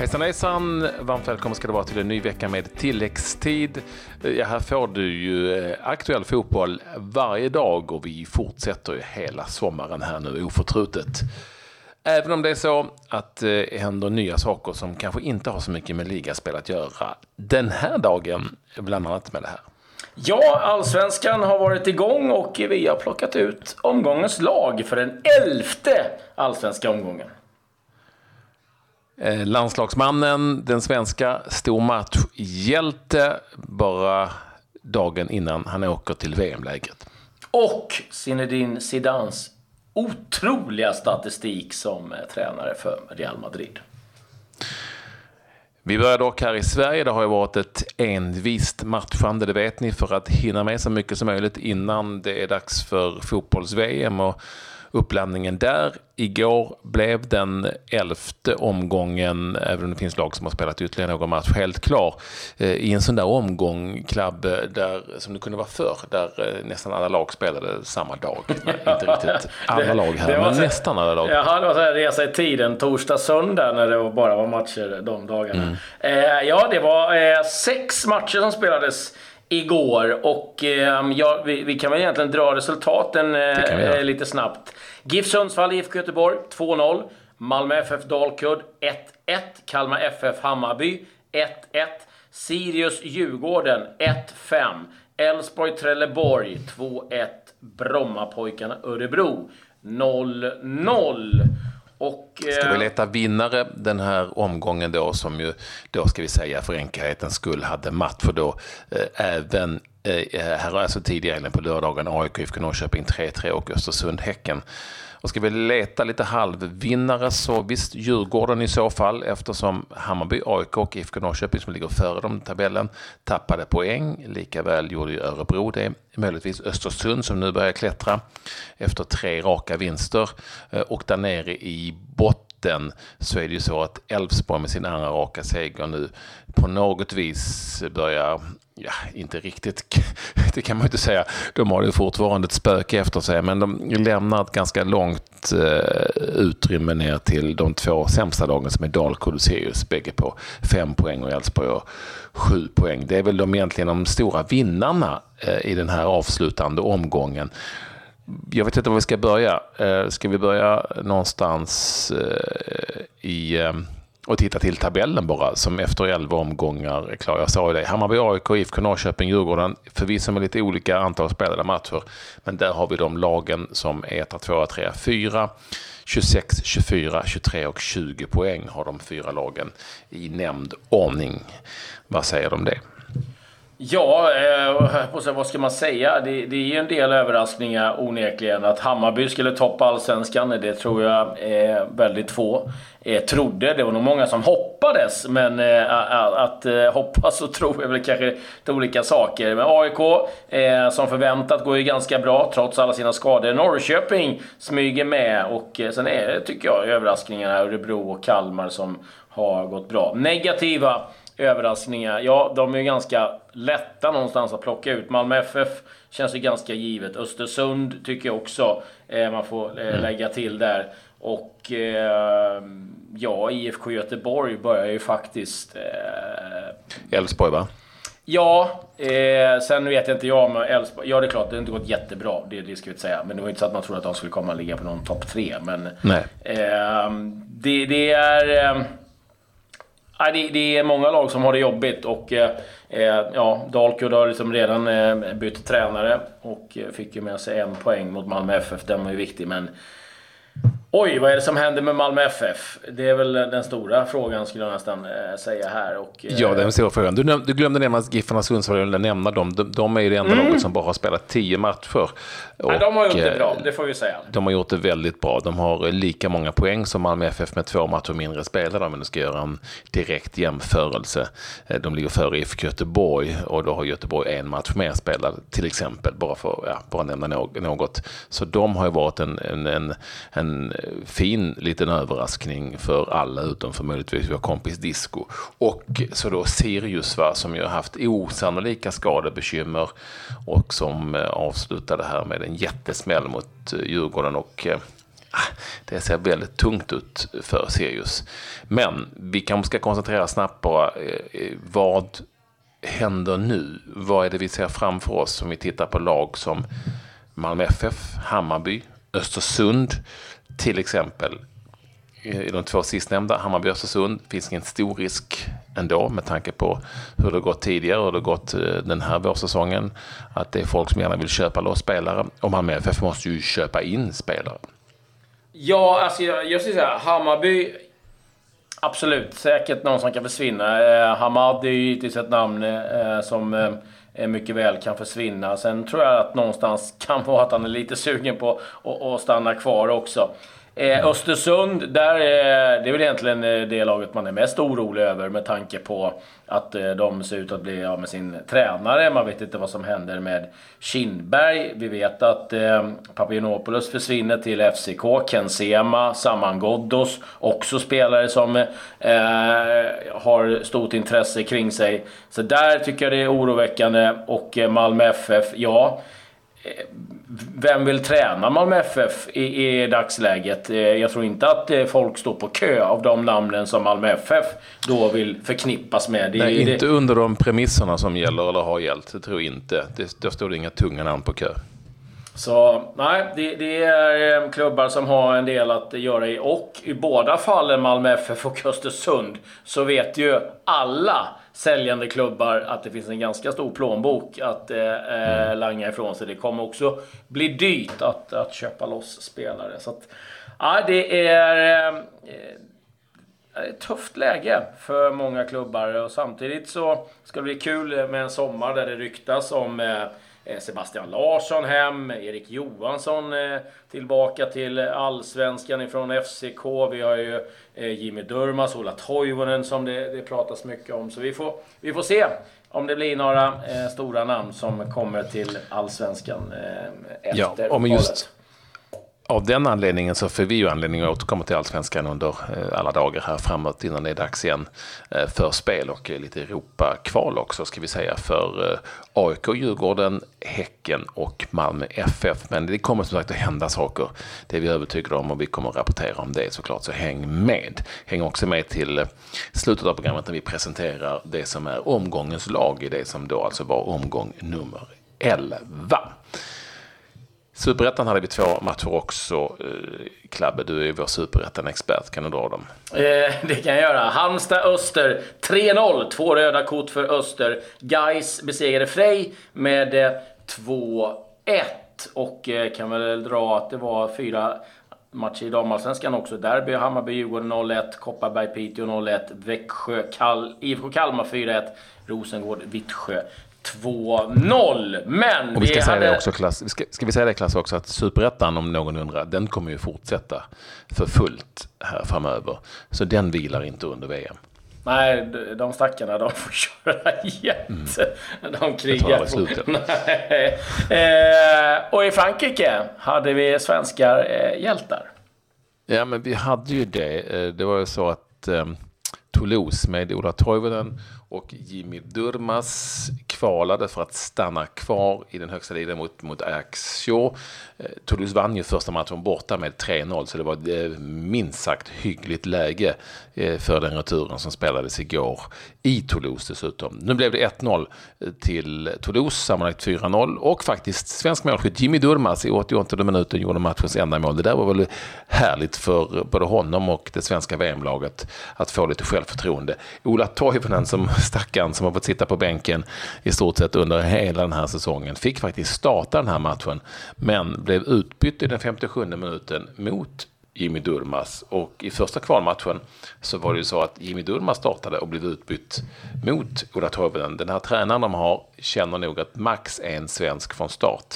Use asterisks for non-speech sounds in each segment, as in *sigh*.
Hejsan hejsan! Varmt välkommen ska du vara till en ny vecka med tilläggstid. Ja, här får du ju eh, aktuell fotboll varje dag och vi fortsätter ju hela sommaren här nu oförtrutet. Även om det är så att eh, det händer nya saker som kanske inte har så mycket med ligaspel att göra. Den här dagen, bland annat med det här. Ja, allsvenskan har varit igång och vi har plockat ut omgångens lag för den elfte allsvenska omgången. Eh, landslagsmannen, den svenska stormatchhjälte, bara dagen innan han åker till VM-lägret. Och Zinedine Zidans otroliga statistik som eh, tränare för Real Madrid. Vi börjar dock här i Sverige. Det har ju varit ett envist matchande, det vet ni, för att hinna med så mycket som möjligt innan det är dags för fotbolls-VM. Och uppladdningen där. Igår blev den elfte omgången, även om det finns lag som har spelat ytterligare någon match, helt klar. Eh, I en sån där omgång, Klabb, där, som det kunde vara förr, där eh, nästan alla lag spelade samma dag. *laughs* Inte riktigt alla lag här, men så, nästan alla lag. Jaha, det var så här resa i tiden, torsdag, söndag, när det bara var matcher de dagarna. Mm. Eh, ja, det var eh, sex matcher som spelades igår. Och eh, ja, vi, vi, kan väl egentligen dra resultaten eh, lite snabbt. GIF Sundsvall, IFK Göteborg 2-0. Malmö FF Dalkurd 1-1. Kalmar FF Hammarby 1-1. Sirius Djurgården 1-5. Elfsborg Trelleborg 2-1. Brommapojkarna Örebro 0-0. Och, eh, ska vi leta vinnare den här omgången då som ju då ska vi säga för enkelhetens skull hade match för då eh, även eh, här har alltså tidigare på lördagen AIK IFK Norrköping 3-3 och Östersund Häcken. Och ska vi leta lite halvvinnare så visst Djurgården i så fall eftersom Hammarby, AIK och IFK Norrköping som ligger före dem i tabellen tappade poäng. Likaväl gjorde ju Örebro det. Möjligtvis Östersund som nu börjar klättra efter tre raka vinster. Eh, och där nere i botten så är det ju så att Elfsborg med sin andra raka seger nu på något vis börjar ja, inte riktigt, *laughs* det kan man ju inte säga. De har ju fortfarande ett spöke efter sig, men de lämnar ett ganska långt eh, utrymme ner till de två sämsta lagen som är Dalkurd och Sirius, bägge på fem poäng och Elfsborg och sju poäng. Det är väl de egentligen de stora vinnarna eh, i den här avslutande omgången. Jag vet inte var vi ska börja. Eh, ska vi börja någonstans eh, i eh, och titta till tabellen bara, som efter 11 omgångar är klar. Jag sa ju det, Hammarby, AIK, IFK Norrköping, Djurgården, förvisso med lite olika antal spelade matcher, men där har vi de lagen som är 1, 2, 3, 4. 26, 24, 23 och 20 poäng har de fyra lagen i nämnd ordning. Vad säger du om det? Ja, eh, vad ska man säga? Det, det är ju en del överraskningar onekligen. Att Hammarby skulle toppa allsvenskan, det tror jag eh, väldigt få eh, trodde. Det var nog många som hoppades, men eh, att eh, hoppas och tro är väl kanske till olika saker. Men AIK, eh, som förväntat, går ju ganska bra trots alla sina skador. Norrköping smyger med och eh, sen är det, tycker jag, överraskningarna Örebro och Kalmar som har gått bra. Negativa överraskningar, ja, de är ju ganska lätta någonstans att plocka ut. Malmö FF känns ju ganska givet. Östersund tycker jag också eh, man får eh, mm. lägga till där. Och eh, ja, IFK Göteborg börjar ju faktiskt... Eh, Elfsborg va? Ja, eh, sen vet jag inte jag med Elfsborg. Ja, det är klart, det har inte gått jättebra. Det, det ska vi inte säga. Men det var inte så att man trodde att de skulle komma och ligga på någon topp tre. Men Nej. Eh, det, det, är... Nej, det, det, är många lag som har det jobbigt och eh, eh ja, Dalkurd har liksom redan eh, bytt tränare och eh, fick ju med sig en poäng mot Malmö FF. Den var ju viktig, men Oj, vad är det som händer med Malmö FF? Det är väl den stora frågan skulle jag nästan äh, säga här. Och, äh, ja, den stora frågan. Du, du glömde nämna Giffarna Sundsvall, eller nämna dem. De, de, är ju det enda mm. laget som bara har spelat tio matcher. Och, Nej, de har gjort det bra, det får vi säga. De har gjort det väldigt bra. De har lika många poäng som Malmö FF med två matcher mindre spelare, men du ska göra en direkt jämförelse. Eh, de ligger före IFK Göteborg och då har Göteborg en match mer spelad, till exempel, bara för ja, bara nämna något. Så de har ju varit en, en, en, en fin liten överraskning för alla utom för möjligtvis vår kompis Disco. Och så då Sirius va, som ju har haft osannolika skadebekymmer och som eh, avslutade här med en jättesmäll mot eh, Djurgården och eh, ah, det ser väldigt tungt ut för Sirius. Men vi kanske ska koncentrera snabbt på vad händer nu? Vad är det vi ser framför oss om vi tittar på lag som Malmö FF, Hammarby, Östersund till exempel. I de två sistnämnda, Hammarby och Östersund, finns ingen stor risk ändå med tanke på hur det gått tidigare och hur det gått eh, den här vårsäsongen. Att det är folk som gärna vill köpa loss spelare och Malmö FF måste ju köpa in spelare. Ja, alltså jag, jag skulle säga Hammarby Absolut, säkert någon som kan försvinna. Eh, Hamad är ju givetvis ett namn eh, som eh, Eh, mycket väl kan försvinna. Sen tror jag att någonstans *laughs* kan vara att han är lite sugen på att stanna kvar också. Eh, Östersund, där eh, det är väl egentligen eh, det laget man är mest orolig över med tanke på att eh, de ser ut att bli av med sin tränare. Man vet inte vad som händer med Kindberg. Vi vet att eh, Papagenopoulos försvinner till FCK. Ken Sema, Saman Ghoddos, också spelare som eh, har stort intresse kring sig. Så där tycker jag det är oroväckande. Och eh, Malmö FF, ja vem vill träna Malmö FF i, i dagsläget? Eh, jag tror inte att eh, folk står på kö av de namnen som Malmö FF då vill förknippas med. Det, Nej, det... inte under de premisserna som gäller eller har gällt. Det tror jag inte. Det, då står det inga tunga namn på kö. Så nej, det, det, är eh, klubbar som har en del att göra i. Och i båda fallen, Malmö FF och Östersund, så vet ju alla säljande klubbar att det finns en ganska stor plånbok att eh, eh, mm. langa ifrån sig. Det kommer också bli dyrt att, att köpa loss spelare. Så att, ja, det är eh, ett tufft läge för många klubbar och samtidigt så ska det bli kul med en sommar där det ryktas om eh, Eh, Sebastian Larsson hem, Erik Johansson eh, tillbaka till allsvenskan ifrån FCK. Vi har ju eh, Jimmy Durmas, Ola Toivonen som det, det pratas mycket om. Så vi får, vi får se om det blir några stora namn som kommer till allsvenskan efter ja, om just av den anledningen så får vi ju anledning att återkomma till Allsvenskan under eh, alla dagar här framåt innan det är dags igen eh, för spel och eh, lite Europa-kval också ska vi säga för AIK, Djurgården, Häcken och Malmö FF. Men det kommer som sagt att hända saker. Det är vi övertygade om och vi kommer att rapportera om det såklart. Så häng med. Häng också med till slutet av programmet när vi presenterar det som är omgångens lag i det som då alltså var omgång nummer 11. Superettan hade vi två matcher också. Eh, Klabbe, du är vår superettan-expert. Kan du dra dem? Eh, det kan jag göra. Halmstad-Öster 3-0. Två röda kort för Öster. Geis besegrade Frej med eh, 2-1. Och eh, kan väl dra att det var fyra matcher i damallsvenskan också. Derby, Hammarby, Djurgården 0-1, Kopparberg, Piteå 0-1, Växjö, Kal IFK Kalmar 4-1, Rosengård, Vittsjö 2-0. Men och vi ska vi säga hade... det också, Klass, ska, ska vi säga det Klass också, att Superettan om någon undrar, den kommer ju fortsätta för fullt här framöver. Så den vilar inte under VM. Nej, de stackarna de får *laughs* köra jätte... Mm. De krigar. Slut, *laughs* eh, och i Frankrike hade vi svenskar eh, hjältar. Ja, men vi hade ju det. Eh, det var ju så att eh, Toulouse med Ola Toivonen och Jimmy Durmas kvalade för att stanna kvar i den högsta ligan mot, mot Ajaccio. Eh, Toulouse vann ju första matchen borta med 3-0 så det var ett eh, minst sagt hyggligt läge eh, för den returen som spelades igår i Toulouse dessutom. Nu blev det 1-0 till Toulouse, sammanlagt 4-0 och faktiskt svensk målskytt Jimmy Durmas i 88 minuten gjorde matchens enda mål. Det där var väl härligt för både honom och det svenska VM-laget att få lite självförtroende. Ola Toivonen som stackaren som har fått sitta på bänken i stort sett under hela den här säsongen. Fick faktiskt starta den här matchen men blev utbytt i den 57 minuten mot Jimmy Durmas. Och i första kvalmatchen så var det ju så att Jimmy Durmas startade och blev utbytt mot Ola Toivonen. Den här tränaren de har känner nog att max en svensk från start.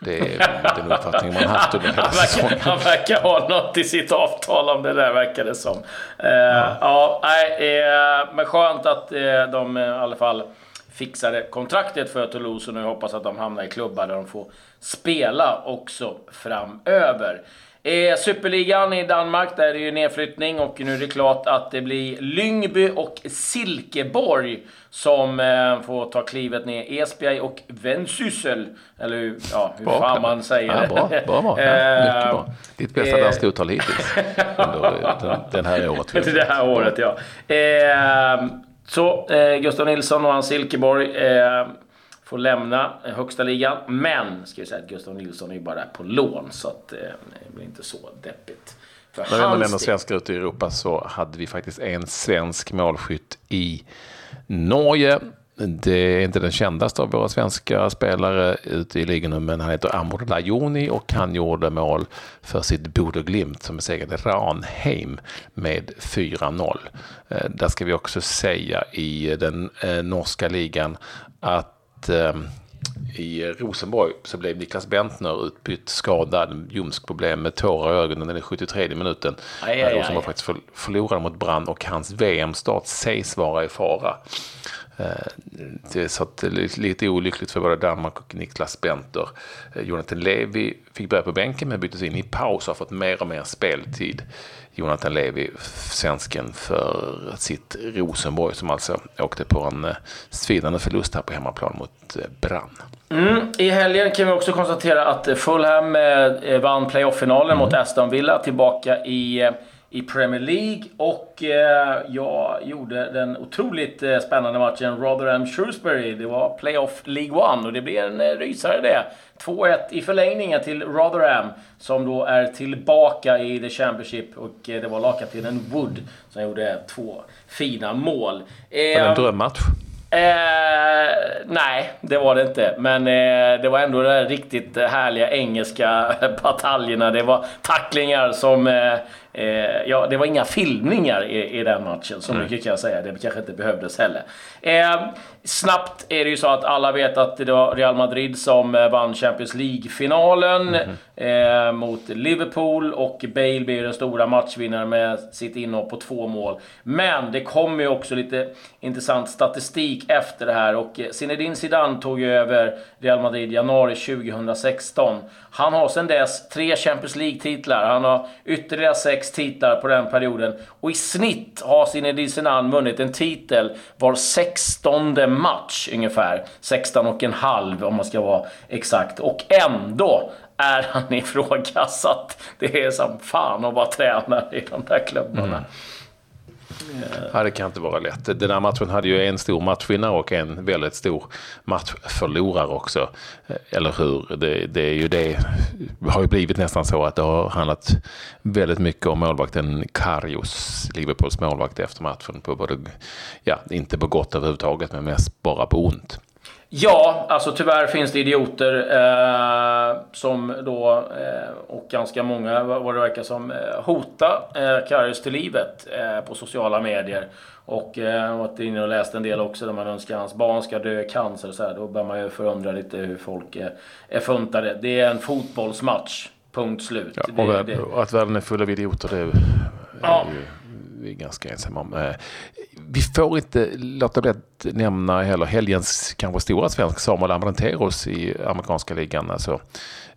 Det är den uppfattningen man haft under hela säsongen. Han verkar ha något i sitt avtal om det där, verkar det som. Eh, ja, ja nej, eh, men skönt att eh, de i alla fall fixade kontraktet för Toulouse och nu hoppas att de hamnar i klubbar där de får spela också framöver. Eh, Superligan i Danmark, där är det ju nedflyttning och nu är det klart att det blir Lyngby och Silkeborg som eh, får ta klivet ner. Esbjerg och Vendsyssel. Eller hur, ja, hur fan man säger ja, bra, bra, bra. Ja, *laughs* mycket bra. Ditt bästa eh, danska uttal hittills *laughs* under den, den här året. det här året, ja. Eh, så eh, Gustav Nilsson och hans Silkeborg eh, får lämna högsta ligan. Men, ska vi säga att Gustav Nilsson är ju bara på lån, så att, eh, det blir inte så deppigt. För När vi ändå lämnar svenskar ute i Europa så hade vi faktiskt en svensk målskytt i Norge. Det är inte den kändaste av våra svenska spelare ute i ligan men han heter Amor Lajoni och han gjorde mål för sitt Bodø Glimt som besegrade Ranheim med 4-0. Eh, där ska vi också säga i den eh, norska ligan att eh, i Rosenborg så blev Niklas Bentner utbytt skadad, ljumskproblem med tårar i ögonen i den 73 minuten. Aj, aj, aj. Rosenborg faktiskt förlorade mot Brand och hans VM-start sägs vara i fara. Eh, så att lite olyckligt för både Danmark och Niklas Benter. Eh, Jonathan Levi fick börja på bänken men byttes in i paus och har fått mer och mer speltid. Jonathan Levi, svensken för sitt Rosenborg som alltså åkte på en eh, svidande förlust här på hemmaplan mot Brann. Mm. I helgen kan vi också konstatera att Fulham vann playoff-finalen mm. mot Aston Villa tillbaka i i Premier League och eh, jag gjorde den otroligt eh, spännande matchen Rotherham-Shrewsbury. Det var Playoff League One och det blev en eh, rysare det. 2-1 i förlängningen till Rotherham som då är tillbaka i The Championship och eh, det var lagkaptenen Wood som gjorde två fina mål. Var det en drömmatch? Eh, nej, det var det inte. Men eh, det var ändå de där riktigt härliga engelska *laughs* bataljerna. Det var tacklingar som eh, Eh, ja, det var inga filmningar i, i den matchen, så mycket kan jag säga. Det kanske inte behövdes heller. Eh, snabbt är det ju så att alla vet att det var Real Madrid som eh, vann Champions League-finalen mm. mot Liverpool och Bale blir den stora matchvinnaren med sitt inhopp på två mål. Men det kommer ju också lite intressant statistik efter det här och eh, Zinedine Zidane tog ju över Real Madrid i januari 2016. Han har sedan dess tre Champions League-titlar. Han har ytterligare sex titlar på den perioden. Och i snitt har Zinedine Zidane vunnit en titel var 16 match ungefär. 16 och en halv om man ska vara exakt. Och ändå är han *laughs* ifrågasatt. Det är som fan att vara tränare i de där klubbarna. Mm. Ja, det kan inte vara lätt. Den här matchen hade ju en stor matchvinnare och en väldigt stor matchförlorare också. Eh, eller hur? Det, det, är ju det. det har ju blivit nästan så att det har handlat väldigt mycket om målvakten Karius, Liverpools målvakt efter matchen. På både, ja, inte på gott överhuvudtaget, men mest bara på ont. Ja, alltså tyvärr finns det idioter eh, som då, eh, och ganska många vad det verkar som, eh, hotar eh, Karius till livet på sociala medier. Och jag varit inne och läst en del också där man önskar att hans barn ska dö i cancer och så här. Då börjar man ju förundra lite hur folk är, är funtade. Det är en fotbollsmatch, punkt slut. Ja, och, det, det... och att världen är full av idioter, det är, ja. ju vi är ganska ensamma om. Eh, vi får inte låta bli att nämna heller helgens kanske stora svensk Samuel Amanteros i amerikanska ligan, alltså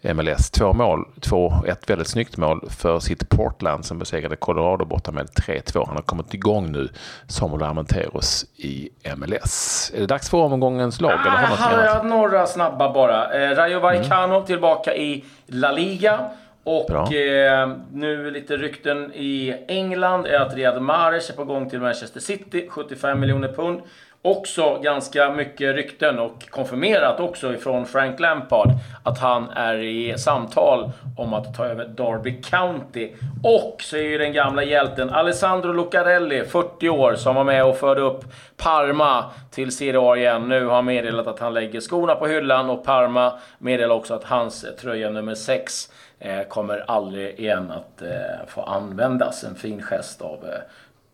MLS. Två mål, två, ett väldigt snyggt mål för sitt Portland som besegrade Colorado borta med 3-2. Han har kommit igång nu, Samuel Amanteros i MLS. Är det dags för omgångens lag? Ah, eller har jag några snabba bara. Eh, Rayo Vallecano mm. tillbaka i La Liga. Och eh, nu lite rykten i England är att Riyad Mahrez är på gång till Manchester City, 75 miljoner pund. Också ganska mycket rykten och konfirmerat också ifrån Frank Lampard att han är i samtal om att ta över Derby County. Och så är ju den gamla hjälten Alessandro Lucarelli, 40 år, som var med och förde upp Parma till Serie A igen. Nu har han meddelat att han lägger skorna på hyllan och Parma meddelar också att hans tröja nummer 6 eh, kommer aldrig igen att eh, få användas. En fin gest av eh,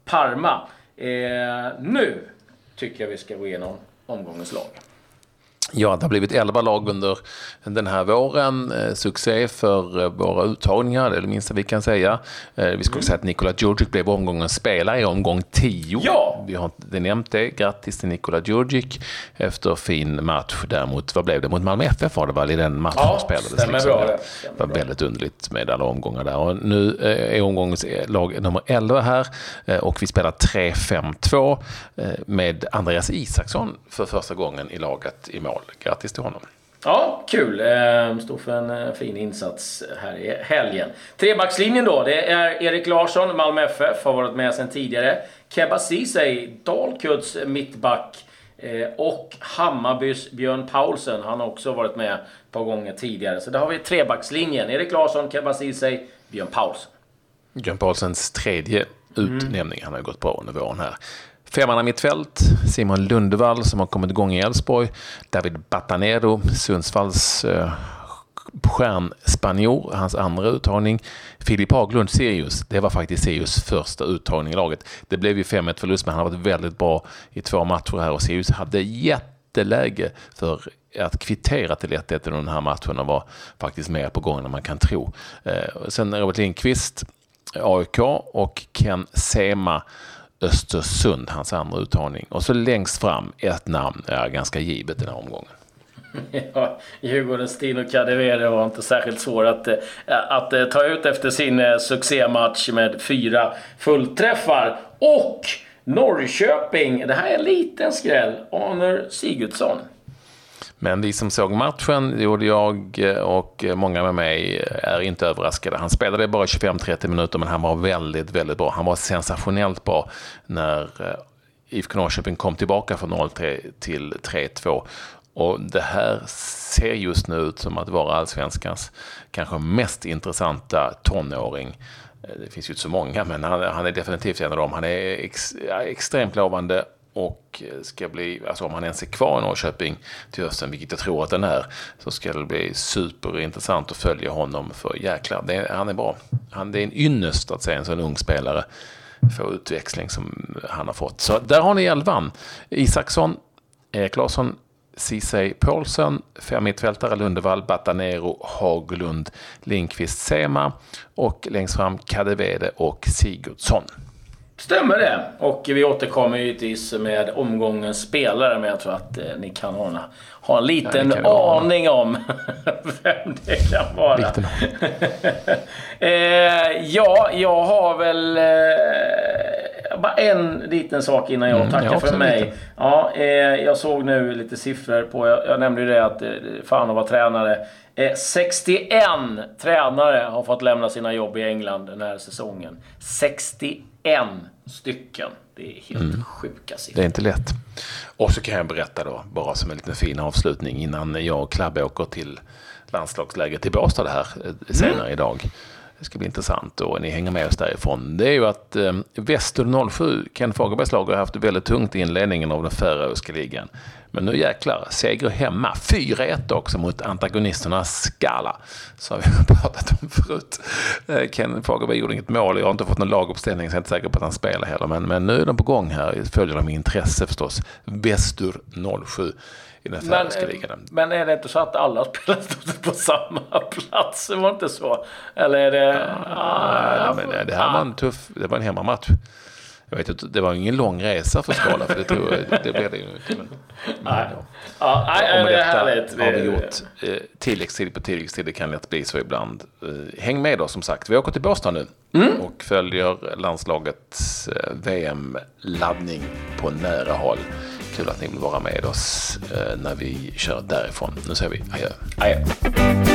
Parma. nu tycker jag vi ska gå igenom omgångens lag. Ja, det har blivit 11 lag under den här våren. Succé för våra uttagningar, det är det minsta vi kan säga. Vi ska också säga att Nikola Djurdjic blev omgångens spelare i omgång 10. Ja, vi har inte nämnt det. Grattis till Nikola Djurdjic efter fin match. Däremot, vad blev det? Mot Malmö FF var det väl i den matchen Ja, som spelades? stämmer liksom. bra det det. Var väldigt underligt med alla omgångar där. Och nu eh, är omgångens lag nummer 11 här eh, och vi spelar 3-5-2 eh, med Andreas Isaksson för första gången i laget i mål. Grattis till honom. Ja, kul. Eh, Stod för en fin insats här i helgen. Trebackslinjen då. Det är Erik Larsson, Malmö FF, har varit med sedan tidigare. Kebba Ceesay, Dalkurds mittback. eh, Och Hammarbys Björn Paulsen. Han har också varit med ett par gånger tidigare. Så där har vi trebackslinjen. Erik Larsson, Kebba Ceesay, Björn Paulsen. Björn Paulsens tredje utnämning. Han har ju gått bra under våren här. Femmanna mittfält, Simon Lundevall som har kommit igång i Elfsborg. David Batanero, Sundsvalls eh, stjärnspanjor, hans andra uttagning. Filip Haglund, Sirius. Det var faktiskt Sirius första uttagning i laget. Det blev ju 5-1 förlust, men han har varit väldigt bra i två matcher här och Sirius hade jätteläge för att kvittera till 1-1 i den här matchen och var faktiskt mer på gång än man kan tro. Eh, sen Robert Lindqvist, AIK och Ken Sema Östersund, hans andra uttagning. Och så längst fram ett namn, är ganska givet den här omgången. *laughs* Ja, Djurgårdens Tino Kadewere var inte särskilt svår att, eh, att eh, ta ut efter sin eh, succématch med fyra fullträffar. Och Norrköping, det här är en liten skräll, Aner Sigurdsson. Men vi som såg matchen, det gjorde jag och många med mig, är inte överraskade. Han spelade bara 25-30 minuter, men han var väldigt, väldigt bra. Han var sensationellt bra när IFK Norrköping kom tillbaka från 0-3 till 3-2. Och det här ser just nu ut som att vara allsvenskans kanske mest intressanta tonåring. Eh, det finns ju inte så många, men han, han är definitivt en av dem. Han är ex, ja, extremt lovande och ska bli, alltså om han ens är kvar i Norrköping till hösten, vilket jag tror att den är, så ska det bli superintressant att följa honom för jäklar, det han är bra. Han, det är en ynnest att se en sån ung spelare få utväxling som han har fått. Så där har ni elvan. Isaksson, Erik Larsson, Ceesay Paulsen, fem mittfältare Lundevall, Batanero, Haglund, Lindqvist, Sema och längst fram Kadewede och Sigurdsson. Stämmer det? Och vi återkommer givetvis med omgångens spelare, men jag tror att eh, ni kan ha en, ha en liten ana. aning om *laughs* vem det kan vara. Liten *laughs* eh, ja, jag har väl eh, bara en liten sak innan jag Mm, tackar jag för mig. lite. Ja, eh, jag såg nu lite siffror på, jag, jag nämnde ju det att eh, fan att vara tränare. Eh, 61 tränare har fått lämna sina jobb i England den här säsongen. 61 stycken. Det är helt Mm. sjuka siffror. Det är inte lätt. Och så kan jag berätta då, bara som en liten fin avslutning innan jag och Klabbe åker till landslagsläget i Båstad här eh, senare idag. Det ska bli intressant och ni hänger med oss därifrån. Det är ju att eh, Väster 07, Ken Fagerbergs lag har haft det väldigt tungt i inledningen av den färöiska ligan. Men nu jäklar, seger hemma. 4-1 också mot antagonisterna Skala. Så har vi *laughs* pratat om förut. Eh, Ken Fagerberg gjorde inget mål. Jag har inte fått någon laguppställning så jag är inte säker på att han spelar heller. Men, men nu är de på gång här. Följer de med intresse förstås. Väster 07 i den Men, färöiska ligan. men är det inte så att alla *laughs* spelar på samma plats? Det var inte så? Eller är det... Ja, men det här var en tuff, det var en hemmamatch. Jag vet inte, det var ingen lång resa för Skala, för det tror jag, det blev det ju inte. Men, Nej. ja. Ja, nej, det är härligt. har vi gjort eh, tilläggstid på tilläggstid. Det kan lätt bli så ibland. Eh, häng med då som sagt. Vi åker till Båstad nu Mm. och följer landslagets eh, VM-laddning på nära håll. Kul att ni vill vara med oss eh, när vi kör därifrån. Nu säger vi adjö. Adjö.